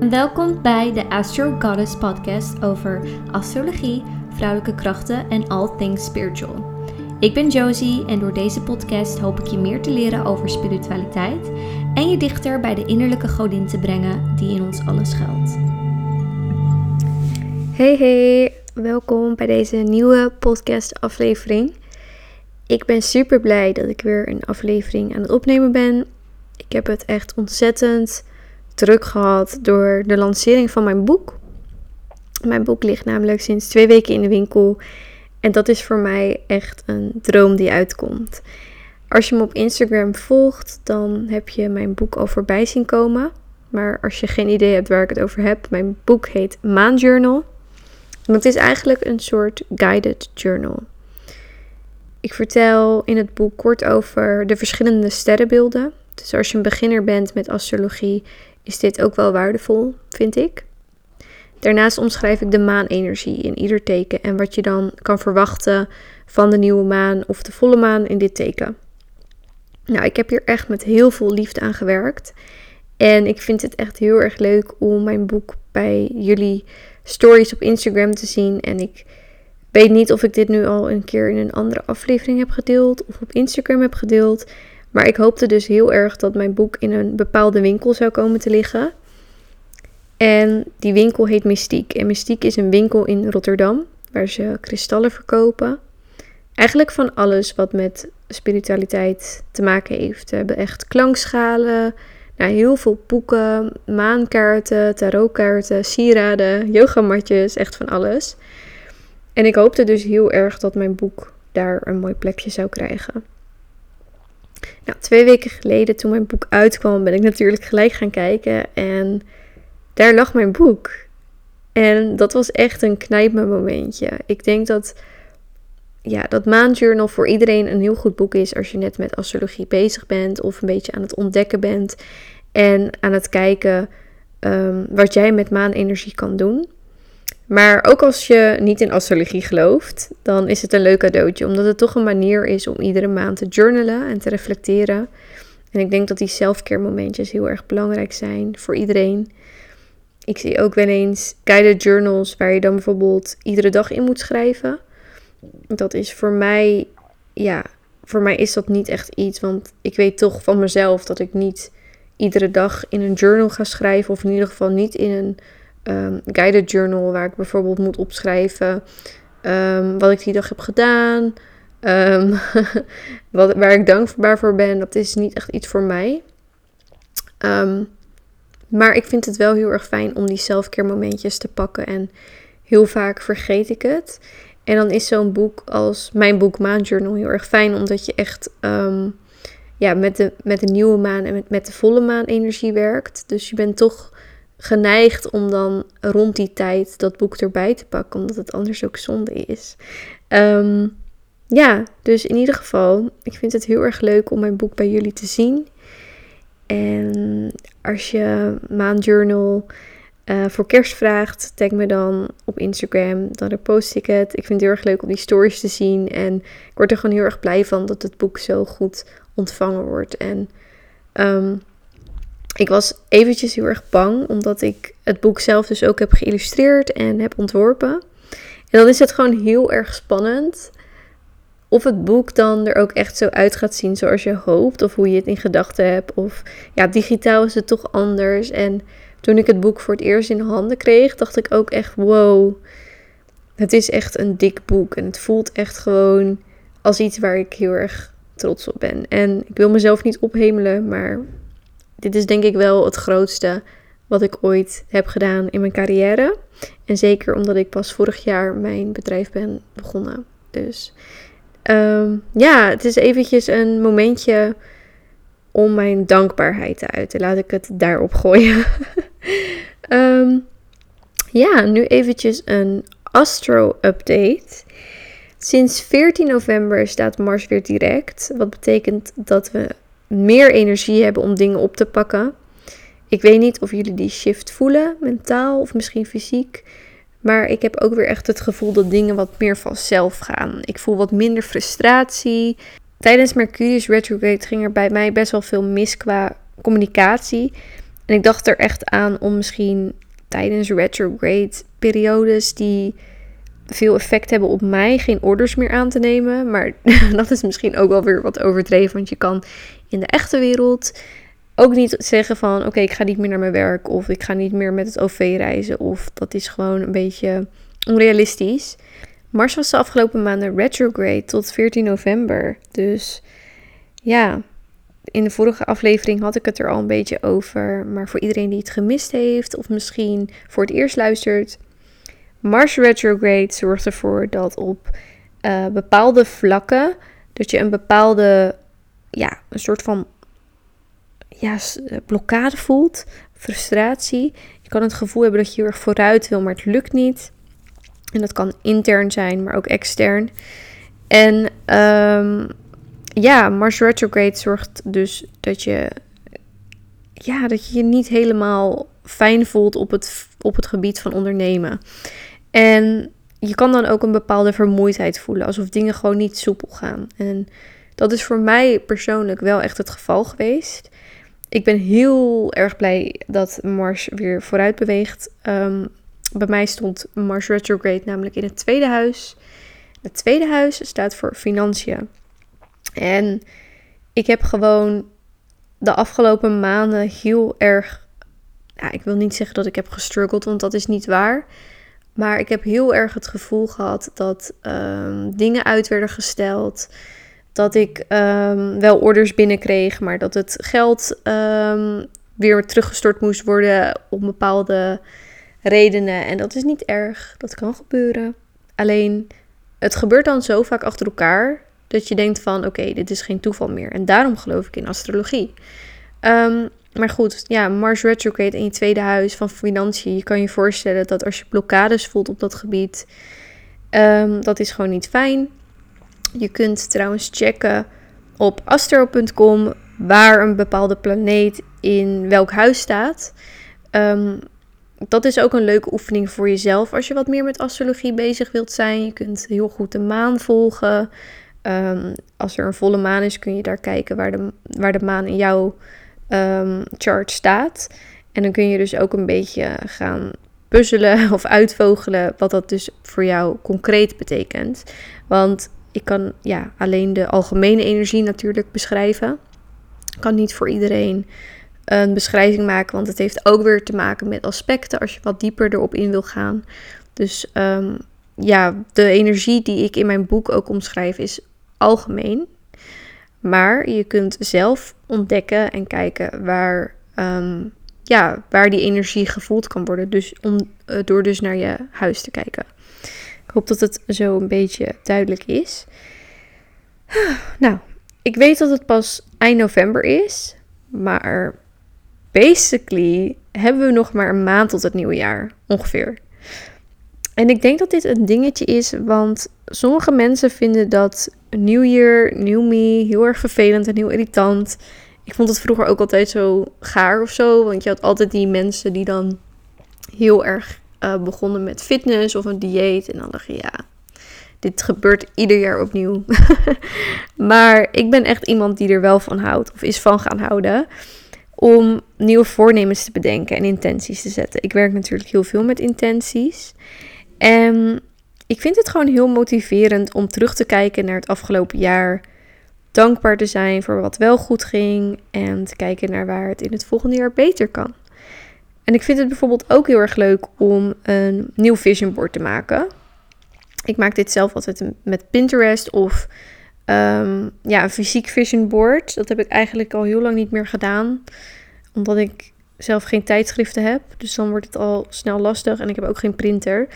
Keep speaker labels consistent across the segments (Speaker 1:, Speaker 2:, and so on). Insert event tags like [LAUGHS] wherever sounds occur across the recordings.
Speaker 1: Welkom bij de Astro Goddess podcast over astrologie, vrouwelijke krachten en all things spiritual. Ik ben Josie en door deze podcast hoop ik je meer te leren over spiritualiteit en je dichter bij de innerlijke godin te brengen die in ons alles schuilt.
Speaker 2: Hey hey, welkom bij deze nieuwe podcast aflevering. Ik ben super blij dat ik weer een aflevering aan het opnemen ben. Ik heb het echt ontzettend druk gehad door de lancering van mijn boek. Mijn boek ligt namelijk sinds twee weken in de winkel. En dat is voor mij echt een droom die uitkomt. Als je me op Instagram volgt, dan heb je mijn boek al voorbij zien komen. Maar als je geen idee hebt waar ik het over heb, mijn boek heet Maan Journal. En het is eigenlijk een soort guided journal. Ik vertel in het boek kort over de verschillende sterrenbeelden. Dus als je een beginner bent met astrologie, is dit ook wel waardevol, vind ik. Daarnaast omschrijf ik de maanenergie in ieder teken en wat je dan kan verwachten van de nieuwe maan of de volle maan in dit teken. Nou, ik heb hier echt met heel veel liefde aan gewerkt. En ik vind het echt heel erg leuk om mijn boek bij jullie stories op Instagram te zien. En ik weet niet of ik dit nu al een keer in een andere aflevering heb gedeeld of op Instagram heb gedeeld. Maar ik hoopte dus heel erg dat mijn boek in een bepaalde winkel zou komen te liggen. En die winkel heet Mystiek. En Mystiek is een winkel in Rotterdam waar ze kristallen verkopen. Eigenlijk van alles wat met spiritualiteit te maken heeft. We hebben echt klankschalen, nou, heel veel boeken, maankaarten, tarotkaarten, sieraden, yogamatjes, echt van alles. En ik hoopte dus heel erg dat mijn boek daar een mooi plekje zou krijgen. Nou, twee weken geleden, toen mijn boek uitkwam, ben ik natuurlijk gelijk gaan kijken. En daar lag mijn boek. En dat was echt een knijpme momentje. Ik denk dat, ja, dat Maanjournal voor iedereen een heel goed boek is als je net met astrologie bezig bent of een beetje aan het ontdekken bent en aan het kijken um, wat jij met maanenergie kan doen. Maar ook als je niet in astrologie gelooft, dan is het een leuk cadeautje, omdat het toch een manier is om iedere maand te journalen en te reflecteren. En ik denk dat die selfcare momentjes heel erg belangrijk zijn voor iedereen. Ik zie ook wel eens guided journals waar je dan bijvoorbeeld iedere dag in moet schrijven. Dat is voor mij, ja, voor mij is dat niet echt iets, want ik weet toch van mezelf dat ik niet iedere dag in een journal ga schrijven, of in ieder geval niet in een um, guided journal waar ik bijvoorbeeld moet opschrijven um, wat ik die dag heb gedaan, um, [LAUGHS] wat, waar ik dankbaar voor ben. Dat is niet echt iets voor mij. maar ik vind het wel heel erg fijn om die selfcare momentjes te pakken en heel vaak vergeet ik het. En dan is zo'n boek als mijn boek Maan Journal heel erg fijn, omdat je echt ja, met, de, met de nieuwe maan en met, met de volle maan energie werkt. Dus je bent toch geneigd om dan rond die tijd dat boek erbij te pakken, omdat het anders ook zonde is. Ehm, ja, dus in ieder geval, ik vind het heel erg leuk om mijn boek bij jullie te zien. En als je maandjournal uh, voor kerst vraagt, tag me dan op Instagram. Dan post ik het. Ik vind het heel erg leuk om die stories te zien. En ik word er gewoon heel erg blij van dat het boek zo goed ontvangen wordt. En um, ik was eventjes heel erg bang, omdat ik het boek zelf dus ook heb geïllustreerd en heb ontworpen. En dan is het gewoon heel erg spannend of het boek dan er ook echt zo uit gaat zien zoals je hoopt, of hoe je het in gedachten hebt. Of ja, digitaal is het toch anders. En toen ik het boek voor het eerst in handen kreeg, dacht ik ook echt: wow, het is echt een dik boek. En het voelt echt gewoon als iets waar ik heel erg trots op ben. En ik wil mezelf niet ophemelen, maar dit is denk ik wel het grootste wat ik ooit heb gedaan in mijn carrière. En zeker omdat ik pas vorig jaar mijn bedrijf ben begonnen. Dus um, ja, het is eventjes een momentje om mijn dankbaarheid te uiten. Laat ik het daarop gooien. um, [LAUGHS] ja, nu eventjes een astro-update. Sinds 14 november staat Mars weer direct. Wat betekent dat we meer energie hebben om dingen op te pakken. Ik weet niet of jullie die shift voelen, mentaal of misschien fysiek. Maar ik heb ook weer echt het gevoel dat dingen wat meer vanzelf gaan. Ik voel wat minder frustratie. Tijdens Mercurius retrograde ging er bij mij best wel veel mis qua communicatie. En ik dacht er echt aan om misschien tijdens retrograde periodes die veel effect hebben op mij, geen orders meer aan te nemen. Maar [LAUGHS] dat is misschien ook wel weer wat overdreven, want je kan in de echte wereld ook niet zeggen van oké, ik ga niet meer naar mijn werk of ik ga niet meer met het OV reizen of dat is gewoon een beetje onrealistisch. Mars was de afgelopen maanden retrograde tot 14 november. Dus ja, in de vorige aflevering had ik het er al een beetje over. Maar voor iedereen die het gemist heeft of misschien voor het eerst luistert. Mars retrograde zorgt ervoor dat op uh, bepaalde vlakken dat je een bepaalde, ja, een soort van ja, eh, blokkade voelt, frustratie. Je kan het gevoel hebben dat je heel erg vooruit wil, maar het lukt niet. En dat kan intern zijn, maar ook extern. En um, ja, Mars retrograde zorgt dus dat je, ja, dat je je niet helemaal fijn voelt op het, op het gebied van ondernemen. En je kan dan ook een bepaalde vermoeidheid voelen, alsof dingen gewoon niet soepel gaan. En dat is voor mij persoonlijk wel echt het geval geweest. Ik ben heel erg blij dat Mars weer vooruit beweegt. Um, bij mij stond Mars retrograde namelijk in het tweede huis. Het tweede huis staat voor financiën. En ik heb gewoon de afgelopen maanden heel erg. Ik wil niet zeggen dat ik heb gestruggeld, want dat is niet waar. Maar ik heb heel erg het gevoel gehad dat um, dingen uit werden gesteld. Dat ik um, wel orders binnenkreeg, maar dat het geld um, weer teruggestort moest worden op bepaalde redenen. En dat is niet erg, dat kan gebeuren. Alleen, het gebeurt dan zo vaak achter elkaar dat je denkt van oké, dit is geen toeval meer. En daarom geloof ik in astrologie. Um, maar goed, ja, Mars retrograde in je tweede huis van financiën. Je kan je voorstellen dat als je blokkades voelt op dat gebied, dat is gewoon niet fijn. Je kunt trouwens checken op astro.com waar een bepaalde planeet in welk huis staat. Um, dat is ook een leuke oefening voor jezelf als je wat meer met astrologie bezig wilt zijn. Je kunt heel goed de maan volgen. Um, als er een volle maan is, kun je daar kijken waar de, waar de maan in jouw um, chart staat. En dan kun je dus ook een beetje gaan puzzelen [LAUGHS] of uitvogelen wat dat dus voor jou concreet betekent. Want ik kan ja, alleen de algemene energie natuurlijk beschrijven. Ik kan niet voor iedereen een beschrijving maken, want het heeft ook weer te maken met aspecten als je wat dieper erop in wil gaan. Dus um, ja, de energie die ik in mijn boek ook omschrijf is algemeen. Maar je kunt zelf ontdekken en kijken waar, um, ja, waar die energie gevoeld kan worden. Dus om, uh, door dus naar je huis te kijken. Hoop dat het zo een beetje duidelijk is. Nou, ik weet dat het pas eind november is. Maar basically hebben we nog maar een maand tot het nieuwe jaar. Ongeveer. En ik denk dat dit een dingetje is, want sommige mensen vinden dat New Year, New Me heel erg vervelend en heel irritant. Ik vond het vroeger ook altijd zo gaar of zo, want je had altijd die mensen die dan heel erg uh, begonnen met fitness of een dieet. En dan dacht je, ja, dit gebeurt ieder jaar opnieuw. [LAUGHS] maar ik ben echt iemand die er wel van houdt of is van gaan houden om nieuwe voornemens te bedenken en intenties te zetten. Ik werk natuurlijk heel veel met intenties. En ik vind het gewoon heel motiverend om terug te kijken naar het afgelopen jaar. Dankbaar te zijn voor wat wel goed ging. En te kijken naar waar het in het volgende jaar beter kan. En ik vind het bijvoorbeeld ook heel erg leuk om een nieuw vision board te maken. Ik maak dit zelf altijd met Pinterest of um, ja, een fysiek vision board. Dat heb ik eigenlijk al heel lang niet meer gedaan. Omdat ik zelf geen tijdschriften heb. Dus dan wordt het al snel lastig. En ik heb ook geen printer.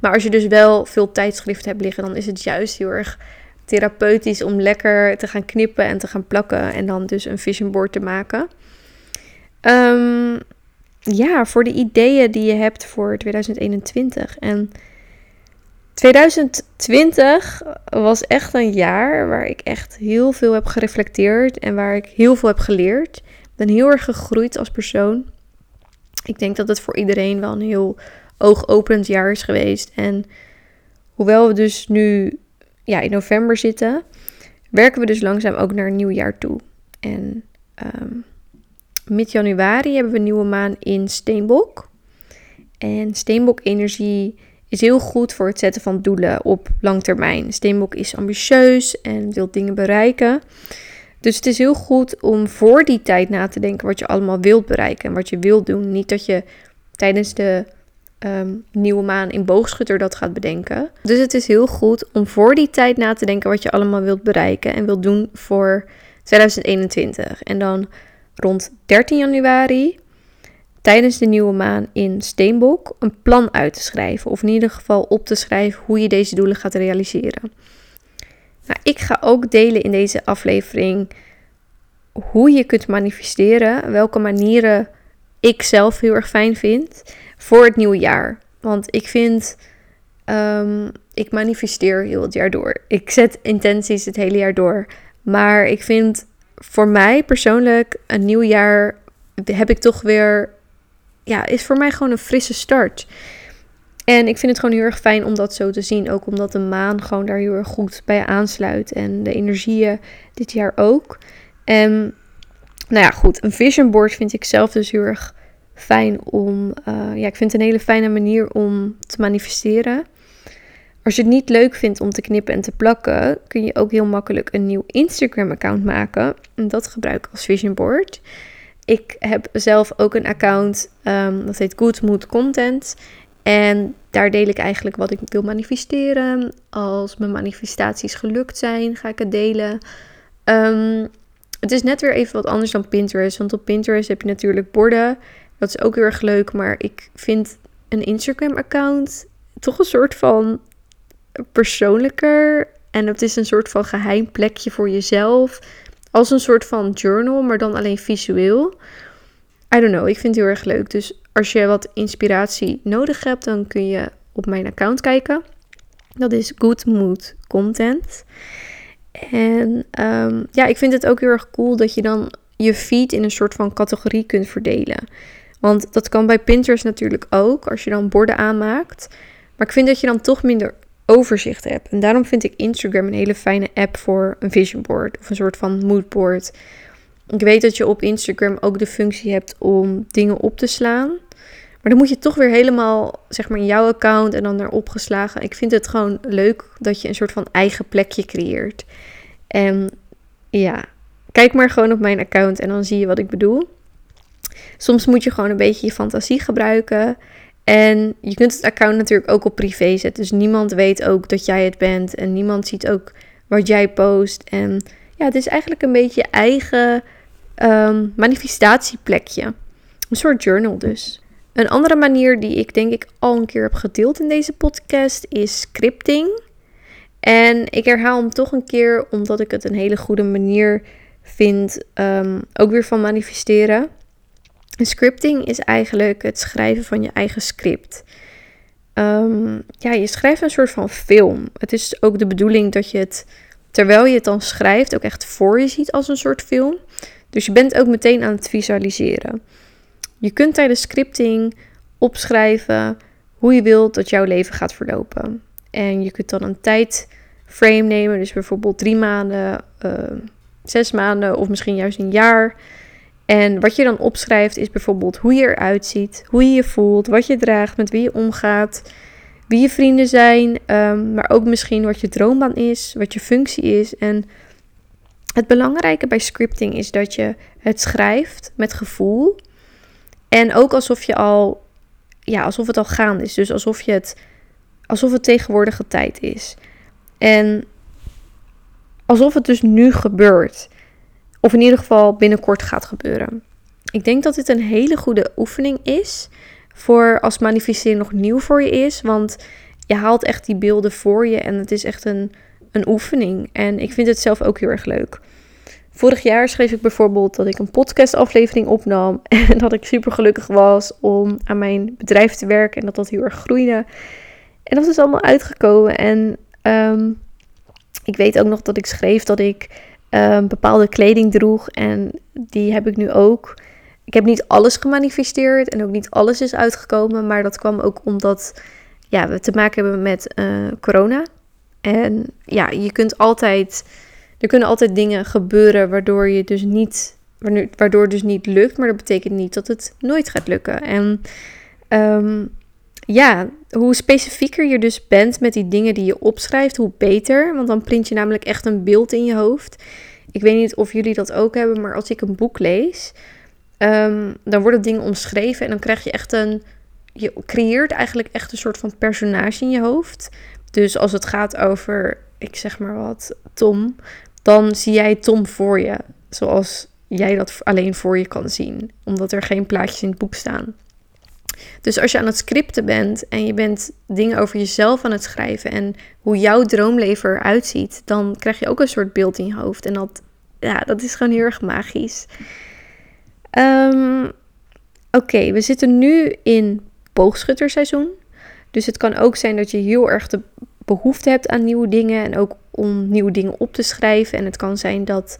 Speaker 2: Maar als je dus wel veel tijdschriften hebt liggen, dan is het juist heel erg therapeutisch om lekker te gaan knippen en te gaan plakken. En dan dus een vision board te maken. Um, ja, voor de ideeën die je hebt voor 2021. En 2020 was echt een jaar waar ik echt heel veel heb gereflecteerd en waar ik heel veel heb geleerd. Ik ben heel erg gegroeid als persoon. Ik denk dat het voor iedereen wel een heel oogopenend jaar is geweest. En hoewel we dus nu ja, in november zitten, werken we dus langzaam ook naar een nieuw jaar toe. En um, mid-januari hebben we een nieuwe maan in Steenbok. En Steenbok-energie is heel goed voor het zetten van doelen op lang termijn. Steenbok is ambitieus en wil dingen bereiken. Dus het is heel goed om voor die tijd na te denken wat je allemaal wilt bereiken en wat je wilt doen. Niet dat je tijdens de ehm, nieuwe maan in boogschutter dat gaat bedenken. Dus het is heel goed om voor die tijd na te denken wat je allemaal wilt bereiken en wilt doen voor 2021. En dan rond 13 januari, tijdens de nieuwe maan in Steenbok, een plan uit te schrijven. Of in ieder geval op te schrijven hoe je deze doelen gaat realiseren. Nou, ik ga ook delen in deze aflevering hoe je kunt manifesteren, welke manieren ik zelf heel erg fijn vind voor het nieuwe jaar. Want ik vind, um, ik manifesteer heel het jaar door. Ik zet intenties het hele jaar door. Maar ik vind voor mij persoonlijk een nieuw jaar heb ik toch weer, ja, is voor mij gewoon een frisse start. En ik vind het gewoon heel erg fijn om dat zo te zien. Ook omdat de maan gewoon daar heel erg goed bij aansluit. En de energieën dit jaar ook. En nou ja, goed. Een vision board vind ik zelf dus heel erg fijn om. Uh, ja, ik vind het een hele fijne manier om te manifesteren. Als je het niet leuk vindt om te knippen en te plakken, kun je ook heel makkelijk een nieuw Instagram-account maken. En dat gebruik ik als vision board. Ik heb zelf ook een account um, dat heet Good Mood Content. En daar deel ik eigenlijk wat ik wil manifesteren. Als mijn manifestaties gelukt zijn, ga ik het delen. Um, het is net weer even wat anders dan Pinterest. Want op Pinterest heb je natuurlijk borden. Dat is ook heel erg leuk. Maar ik vind een Instagram-account toch een soort van persoonlijker. En het is een soort van geheim plekje voor jezelf. Als een soort van journal, maar dan alleen visueel. I don't know, ik vind het heel erg leuk. Dus als je wat inspiratie nodig hebt, dan kun je op mijn account kijken. Dat is Good Mood Content. En ehm, ja, ik vind het ook heel erg cool dat je dan je feed in een soort van categorie kunt verdelen. Want dat kan bij Pinterest natuurlijk ook, als je dan borden aanmaakt. Maar ik vind dat je dan toch minder overzicht hebt. En daarom vind ik Instagram een hele fijne app voor een vision board of een soort van moodboard. Ik weet dat je op Instagram ook de functie hebt om dingen op te slaan. Maar dan moet je toch weer helemaal, zeg maar, in jouw account en dan erop geslagen. Ik vind het gewoon leuk dat je een soort van eigen plekje creëert. En ja, kijk maar gewoon op mijn account en dan zie je wat ik bedoel. Soms moet je gewoon een beetje je fantasie gebruiken. En je kunt het account natuurlijk ook op privé zetten. Dus niemand weet ook dat jij het bent. En niemand ziet ook wat jij post. En ja, het is eigenlijk een beetje je eigen um, manifestatieplekje. Een soort journal dus. Een andere manier die ik denk ik al een keer heb gedeeld in deze podcast is scripting. En ik herhaal hem toch een keer omdat ik het een hele goede manier vind, um, ook weer van manifesteren. Scripting is eigenlijk het schrijven van je eigen script. Um, ja, je schrijft een soort van film. Het is ook de bedoeling dat je het, terwijl je het dan schrijft, ook echt voor je ziet als een soort film. Dus je bent ook meteen aan het visualiseren. Je kunt tijdens scripting opschrijven hoe je wilt dat jouw leven gaat verlopen. En je kunt dan een tijdframe nemen, dus bijvoorbeeld drie maanden, uh, zes maanden of misschien juist een jaar. En wat je dan opschrijft is bijvoorbeeld hoe je eruit ziet, hoe je je voelt, wat je draagt, met wie je omgaat, wie je vrienden zijn, um, maar ook misschien wat je droombaan is, wat je functie is. En het belangrijke bij scripting is dat je het schrijft met gevoel. En ook alsof je al, ja, alsof het al gaande is. Dus alsof je het, alsof het tegenwoordige tijd is. En alsof het dus nu gebeurt. Of in ieder geval binnenkort gaat gebeuren. Ik denk dat dit een hele goede oefening is. Voor als manifesteren nog nieuw voor je is. Want je haalt echt die beelden voor je. En het is echt een, een oefening. En ik vind het zelf ook heel erg leuk. Vorig jaar schreef ik bijvoorbeeld dat ik een podcastaflevering opnam. [LAUGHS] En dat ik super gelukkig was om aan mijn bedrijf te werken. En dat dat heel erg groeide. En dat is allemaal uitgekomen. En um, ik weet ook nog dat ik schreef dat ik um, bepaalde kleding droeg. En die heb ik nu ook. Ik heb niet alles gemanifesteerd en ook niet alles is uitgekomen. Maar dat kwam ook omdat ja, we te maken hebben met uh, corona. En ja, je kunt altijd er kunnen altijd dingen gebeuren waardoor je dus niet waardoor het dus niet lukt, maar dat betekent niet dat het nooit gaat lukken. En ehm, ja, hoe specifieker je dus bent met die dingen die je opschrijft, hoe beter. Want dan print je namelijk echt een beeld in je hoofd. Ik weet niet of jullie dat ook hebben, maar als ik een boek lees, ehm, dan worden dingen omschreven en dan krijg je echt een. Je creëert eigenlijk echt een soort van personage in je hoofd. Dus als het gaat over, ik zeg maar wat, Tom, dan zie jij Tom voor je. Zoals jij dat alleen voor je kan zien, omdat er geen plaatjes in het boek staan. Dus als je aan het scripten bent en je bent dingen over jezelf aan het schrijven en hoe jouw droomleven eruit ziet, dan krijg je ook een soort beeld in je hoofd. En dat, ja, dat is gewoon heel erg magisch. Ehm, oké, we zitten nu in boogschutterseizoen. Dus het kan ook zijn dat je heel erg de behoefte hebt aan nieuwe dingen en ook om nieuwe dingen op te schrijven. En het kan zijn dat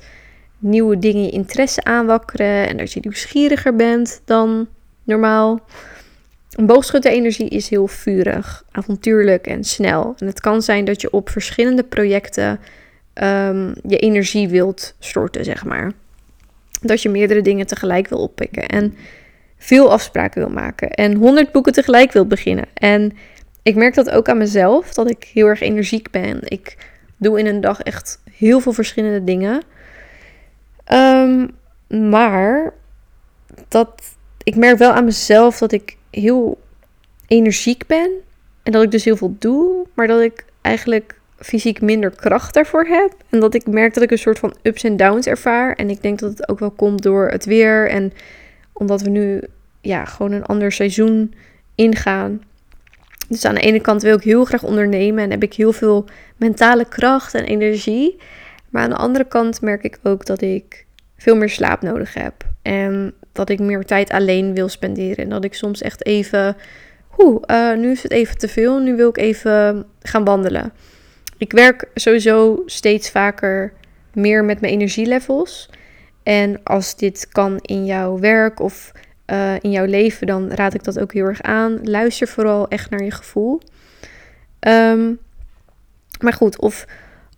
Speaker 2: nieuwe dingen je interesse aanwakkeren en dat je nieuwsgieriger bent dan normaal. Een boogschutterenergie is heel vurig, avontuurlijk en snel. En het kan zijn dat je op verschillende projecten ehm, je energie wilt storten, zeg maar. Dat je meerdere dingen tegelijk wil oppikken en veel afspraken wil maken en honderd boeken tegelijk wil beginnen. En ik merk dat ook aan mezelf, dat ik heel erg energiek ben. Ik doe in een dag echt heel veel verschillende dingen. Ehm, maar dat, ik merk wel aan mezelf dat ik heel energiek ben. En dat ik dus heel veel doe. Maar dat ik eigenlijk fysiek minder kracht daarvoor heb. En dat ik merk dat ik een soort van ups en downs ervaar. En ik denk dat het ook wel komt door het weer. En omdat we nu ja, gewoon een ander seizoen ingaan. Dus aan de ene kant wil ik heel graag ondernemen en heb ik heel veel mentale kracht en energie. Maar aan de andere kant merk ik ook dat ik veel meer slaap nodig heb. En dat ik meer tijd alleen wil spenderen. En dat ik soms echt even. Oeh, uh, nu is het even te veel. Nu wil ik even gaan wandelen. Ik werk sowieso steeds vaker meer met mijn energielevels. En als dit kan in jouw werk of uh, in jouw leven, dan raad ik dat ook heel erg aan. Luister vooral echt naar je gevoel. Um, maar goed, of,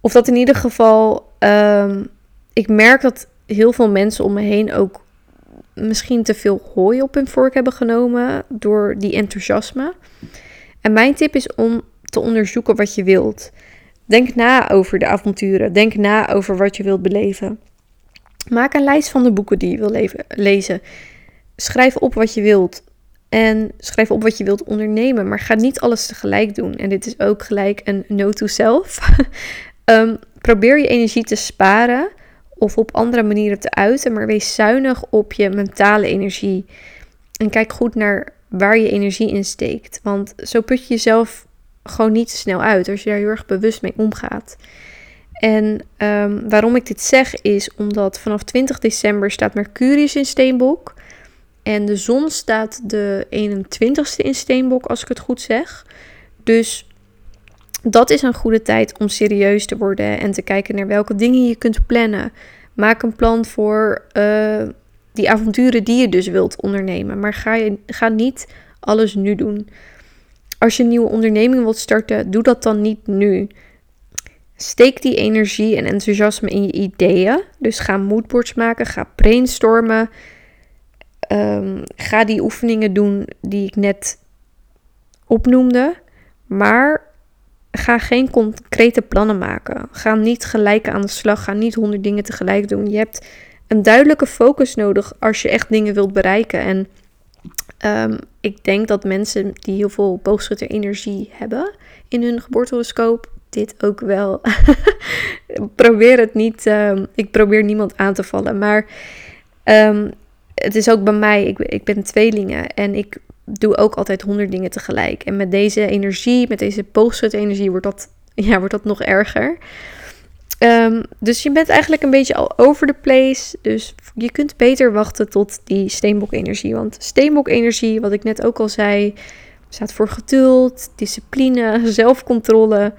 Speaker 2: of dat in ieder geval. Um, ik merk dat heel veel mensen om me heen ook misschien te veel hooi op hun vork hebben genomen door die enthousiasme. En mijn tip is om te onderzoeken wat je wilt. Denk na over de avonturen. Denk na over wat je wilt beleven. Maak een lijst van de boeken die je wil lezen. Schrijf op wat je wilt. En schrijf op wat je wilt ondernemen. Maar ga niet alles tegelijk doen. En dit is ook gelijk een no to self. um, [LAUGHS] probeer je energie te sparen of op andere manieren te uiten, maar wees zuinig op je mentale energie. En kijk goed naar waar je energie in steekt. Want zo put je jezelf gewoon niet te snel uit als je daar heel erg bewust mee omgaat. En um, waarom ik dit zeg is omdat vanaf 20 december staat Mercurius in Steenbok. En de zon staat de 21ste in Steenbok, als ik het goed zeg. Dus dat is een goede tijd om serieus te worden en te kijken naar welke dingen je kunt plannen. Maak een plan voor uh, die avonturen die je dus wilt ondernemen. Maar ga, je, ga niet alles nu doen. Als je een nieuwe onderneming wilt starten, doe dat dan niet nu. Steek die energie en enthousiasme in je ideeën. Dus ga moodboards maken, ga brainstormen. Um, ga die oefeningen doen die ik net opnoemde. Maar ga geen concrete plannen maken. Ga niet gelijk aan de slag. Ga niet honderd dingen tegelijk doen. Je hebt een duidelijke focus nodig als je echt dingen wilt bereiken. En um, ik denk dat mensen die heel veel boogschutter-energie hebben in hun geboortehoroscoop, dit ook wel. [LAUGHS] probeer het niet. Um, ik probeer niemand aan te vallen. Maar um, het is ook bij mij. Ik, ik ben tweelingen en ik doe ook altijd honderd dingen tegelijk. En met deze energie, met deze energie, wordt dat, [LAUGHS] ja, wordt dat nog erger. Um, dus je bent eigenlijk een beetje al over de place. Dus je kunt beter wachten tot die steenbok-energie. Want steenbok-energie, wat ik net ook al zei, staat voor geduld, discipline, [LAUGHS] zelfcontrole.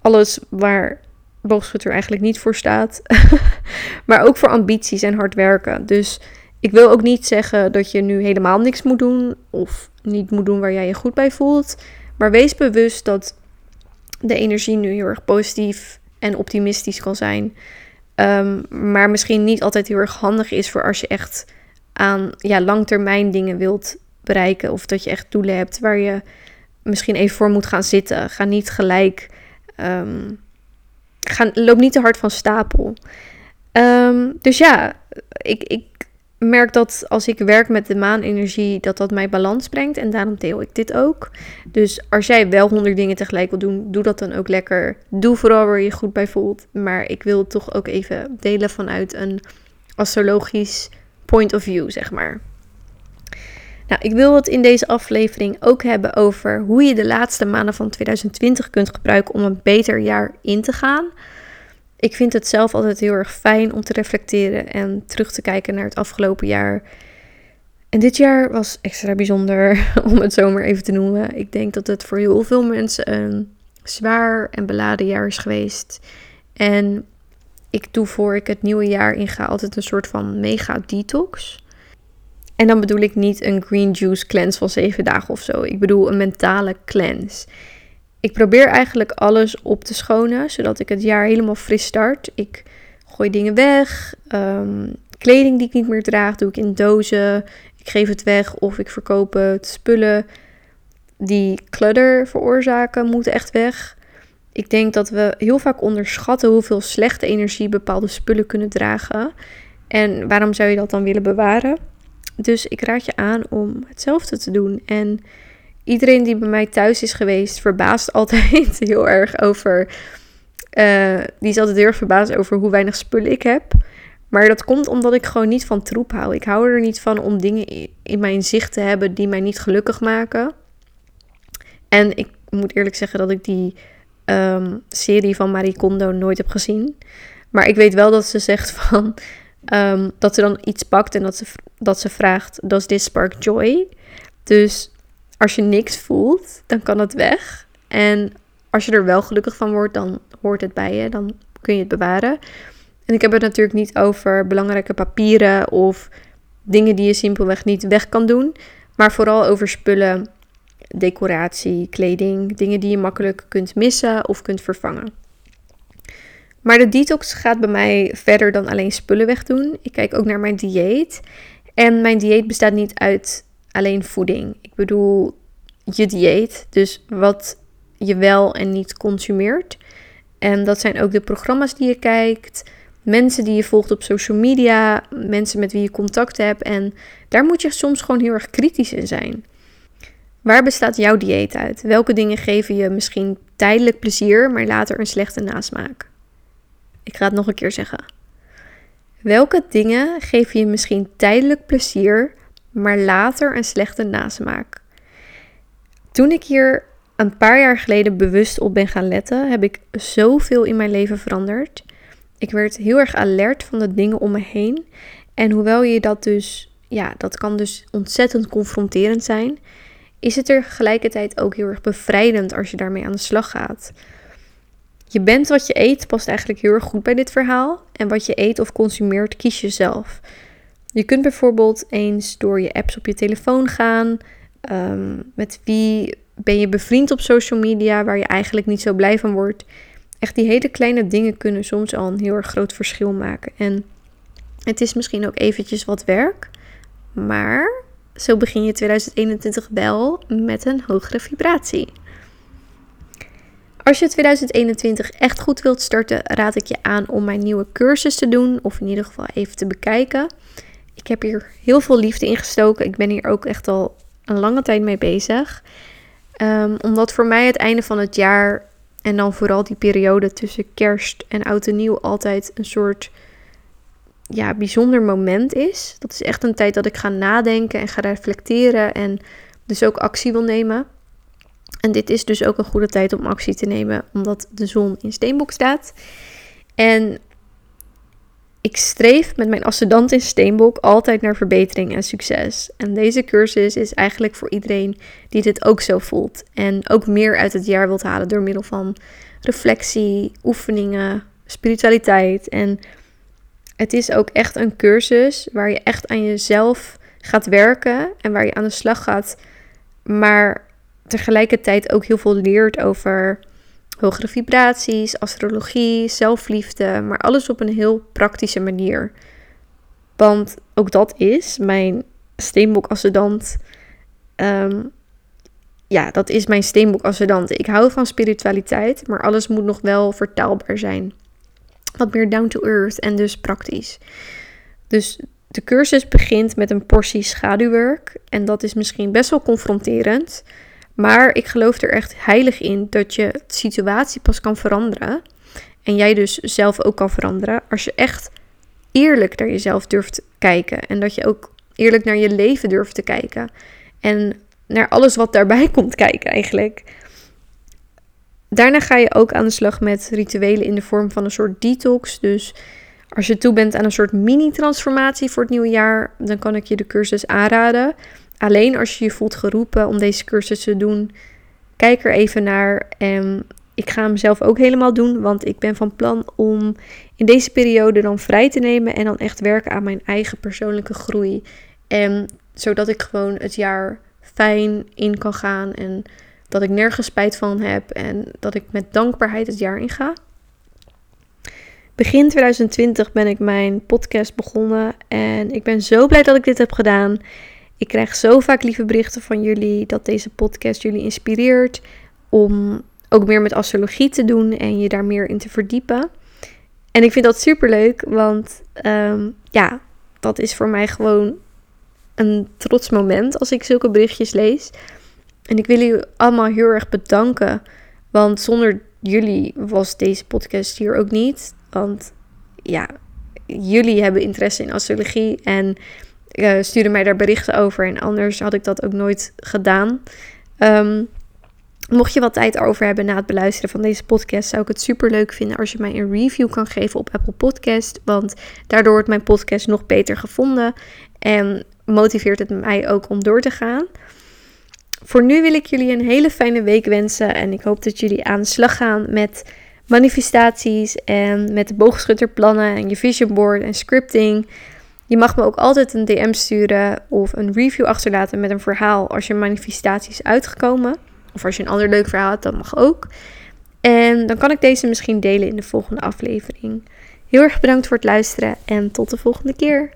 Speaker 2: Alles waar boogschutter eigenlijk niet voor staat. [LAUGHS] maar ook voor ambities en hard werken. Dus ik wil ook niet zeggen dat je nu helemaal niks moet doen of niet moet doen waar jij je goed bij voelt. Maar wees bewust dat de energie nu heel erg positief en optimistisch kan zijn. Ehm, maar misschien niet altijd heel erg handig is voor als je echt aan ja, langtermijn dingen wilt bereiken. Of dat je echt doelen hebt waar je misschien even voor moet gaan zitten. Ga niet gelijk. Um, ga, loop niet te hard van stapel. Ehm, dus ja, ik, ik merk dat als ik werk met de maanenergie, dat dat mij balans brengt. En daarom deel ik dit ook. Dus als jij wel honderd dingen tegelijk wil doen, doe dat dan ook lekker. Doe vooral waar je goed bij voelt. Maar ik wil toch ook even delen vanuit een astrologisch point of view, zeg maar. Nou, ik wil het in deze aflevering ook hebben over hoe je de laatste maanden van 2020 kunt gebruiken om een beter jaar in te gaan. Ik vind het zelf altijd heel erg fijn om te reflecteren en terug te kijken naar het afgelopen jaar. En dit jaar was extra bijzonder, [LAUGHS] om het zo maar even te noemen. Ik denk dat het voor heel veel mensen een zwaar en beladen jaar is geweest. En ik doe voor ik het nieuwe jaar inga altijd een soort van mega detox. En dan bedoel ik niet een green juice cleanse van zeven dagen of zo. Ik bedoel een mentale cleanse. Ik probeer eigenlijk alles op te schonen, zodat ik het jaar helemaal fris start. Ik gooi dingen weg. Ehm, kleding die ik niet meer draag, doe ik in dozen. Ik geef het weg of ik verkoop het. Spullen die clutter veroorzaken, moeten echt weg. Ik denk dat we heel vaak onderschatten hoeveel slechte energie bepaalde spullen kunnen dragen. En waarom zou je dat dan willen bewaren? Dus ik raad je aan om hetzelfde te doen. En iedereen die bij mij thuis is geweest, verbaast altijd [LAUGHS] heel erg over. Uh, die is altijd heel erg verbaasd over hoe weinig spullen ik heb. Maar dat komt omdat ik gewoon niet van troep hou. Ik hou er niet van om dingen in mijn zicht te hebben die mij niet gelukkig maken. En ik moet eerlijk zeggen dat ik die um, serie van Marie Kondo nooit heb gezien. Maar ik weet wel dat ze zegt [LAUGHS] van. Um, dat ze dan iets pakt en dat ze, dat ze vraagt: Does this spark joy? Dus als je niks voelt, dan kan het weg. En als je er wel gelukkig van wordt, dan hoort het bij je. Dan kun je het bewaren. En ik heb het natuurlijk niet over belangrijke papieren of dingen die je simpelweg niet weg kan doen. Maar vooral over spullen, decoratie, kleding, dingen die je makkelijk kunt missen of kunt vervangen. Maar de detox gaat bij mij verder dan alleen spullen wegdoen. Ik kijk ook naar mijn dieet. En mijn dieet bestaat niet uit alleen voeding. Ik bedoel je dieet, dus wat je wel en niet consumeert. En dat zijn ook de programma's die je kijkt, mensen die je volgt op social media, mensen met wie je contact hebt. En daar moet je soms gewoon heel erg kritisch in zijn. Waar bestaat jouw dieet uit? Welke dingen geven je misschien tijdelijk plezier, maar later een slechte nasmaak? Ik ga het nog een keer zeggen. Welke dingen geven je misschien tijdelijk plezier, maar later een slechte nasmaak? Toen ik hier een paar jaar geleden bewust op ben gaan letten, heb ik zoveel in mijn leven veranderd. Ik werd heel erg alert van de dingen om me heen. En hoewel je dat dus, ja, dat kan dus ontzettend confronterend zijn, is het tegelijkertijd ook heel erg bevrijdend als je daarmee aan de slag gaat. Je bent wat je eet past eigenlijk heel erg goed bij dit verhaal. En wat je eet of consumeert, kies je zelf. Je kunt bijvoorbeeld eens door je apps op je telefoon gaan. Ehm, met wie ben je bevriend op social media waar je eigenlijk niet zo blij van wordt. Echt die hele kleine dingen kunnen soms al een heel erg groot verschil maken. En het is misschien ook eventjes wat werk. Maar zo begin je 2021 wel met een hogere vibratie. Als je 2021 echt goed wilt starten, raad ik je aan om mijn nieuwe cursus te doen, of in ieder geval even te bekijken. Ik heb hier heel veel liefde in gestoken. Ik ben hier ook echt al een lange tijd mee bezig. Um, omdat voor mij het einde van het jaar en dan vooral die periode tussen kerst en oud en nieuw altijd een soort ja, bijzonder moment is. Dat is echt een tijd dat ik ga nadenken en ga reflecteren en dus ook actie wil nemen. En dit is dus ook een goede tijd om actie te nemen, omdat de zon in Steenbok staat. En ik streef met mijn ascendant in Steenbok altijd naar verbetering en succes. En deze cursus is eigenlijk voor iedereen die dit ook zo voelt. En ook meer uit het jaar wilt halen door middel van reflectie, oefeningen, spiritualiteit. En het is ook echt een cursus waar je echt aan jezelf gaat werken en waar je aan de slag gaat. Maar tegelijkertijd ook heel veel leert over hogere vibraties, astrologie, zelfliefde, maar alles op een heel praktische manier. Want ook dat is mijn steenbok ascendant. Ehm, ja, dat is mijn steenbok ascendant. Ik hou van spiritualiteit, maar alles moet nog wel vertaalbaar zijn. Wat meer down to earth en dus praktisch. Dus de cursus begint met een portie schaduwwerk. En dat is misschien best wel confronterend. Maar ik geloof er echt heilig in dat je de situatie pas kan veranderen. En jij dus zelf ook kan veranderen. Als je echt eerlijk naar jezelf durft kijken. En dat je ook eerlijk naar je leven durft te kijken. En naar alles wat daarbij [LAUGHS] komt kijken eigenlijk. Daarna ga je ook aan de slag met rituelen in de vorm van een soort detox. Dus als je toe bent aan een soort mini-transformatie voor het nieuwe jaar, dan kan ik je de cursus aanraden. Alleen als je je voelt geroepen om deze cursus te doen, kijk er even naar. En ik ga hem zelf ook helemaal doen, want ik ben van plan om in deze periode dan vrij te nemen en dan echt werken aan mijn eigen persoonlijke groei. En zodat ik gewoon het jaar fijn in kan gaan en dat ik nergens spijt van heb en dat ik met dankbaarheid het jaar inga. Begin 2020 ben ik mijn podcast begonnen en ik ben zo blij dat ik dit heb gedaan. Ik krijg zo vaak lieve berichten van jullie dat deze podcast jullie inspireert om ook meer met astrologie te doen en je daar meer in te verdiepen. En ik vind dat super leuk, want ehm, ja, dat is voor mij gewoon een trots moment als ik zulke berichtjes lees. En ik wil jullie allemaal heel erg bedanken, want zonder jullie was deze podcast hier ook niet. Want ja, jullie hebben interesse in astrologie en uh, sturen mij daar berichten over. En anders had ik dat ook nooit gedaan. Ehm, mocht je wat tijd over hebben na het beluisteren van deze podcast, zou ik het super leuk vinden als je mij een review kan geven op Apple Podcast. Want daardoor wordt mijn podcast nog beter gevonden. En motiveert het mij ook om door te gaan. Voor nu wil ik jullie een hele fijne week wensen. En ik hoop dat jullie aan de slag gaan met manifestaties en met de boogschutterplannen en je vision board en scripting. Je mag me ook altijd een DM sturen of een review achterlaten met een verhaal als je manifestatie is uitgekomen. Of als je een ander leuk verhaal hebt, dat mag ook. En dan kan ik deze misschien delen in de volgende aflevering. Heel erg bedankt voor het luisteren en tot de volgende keer.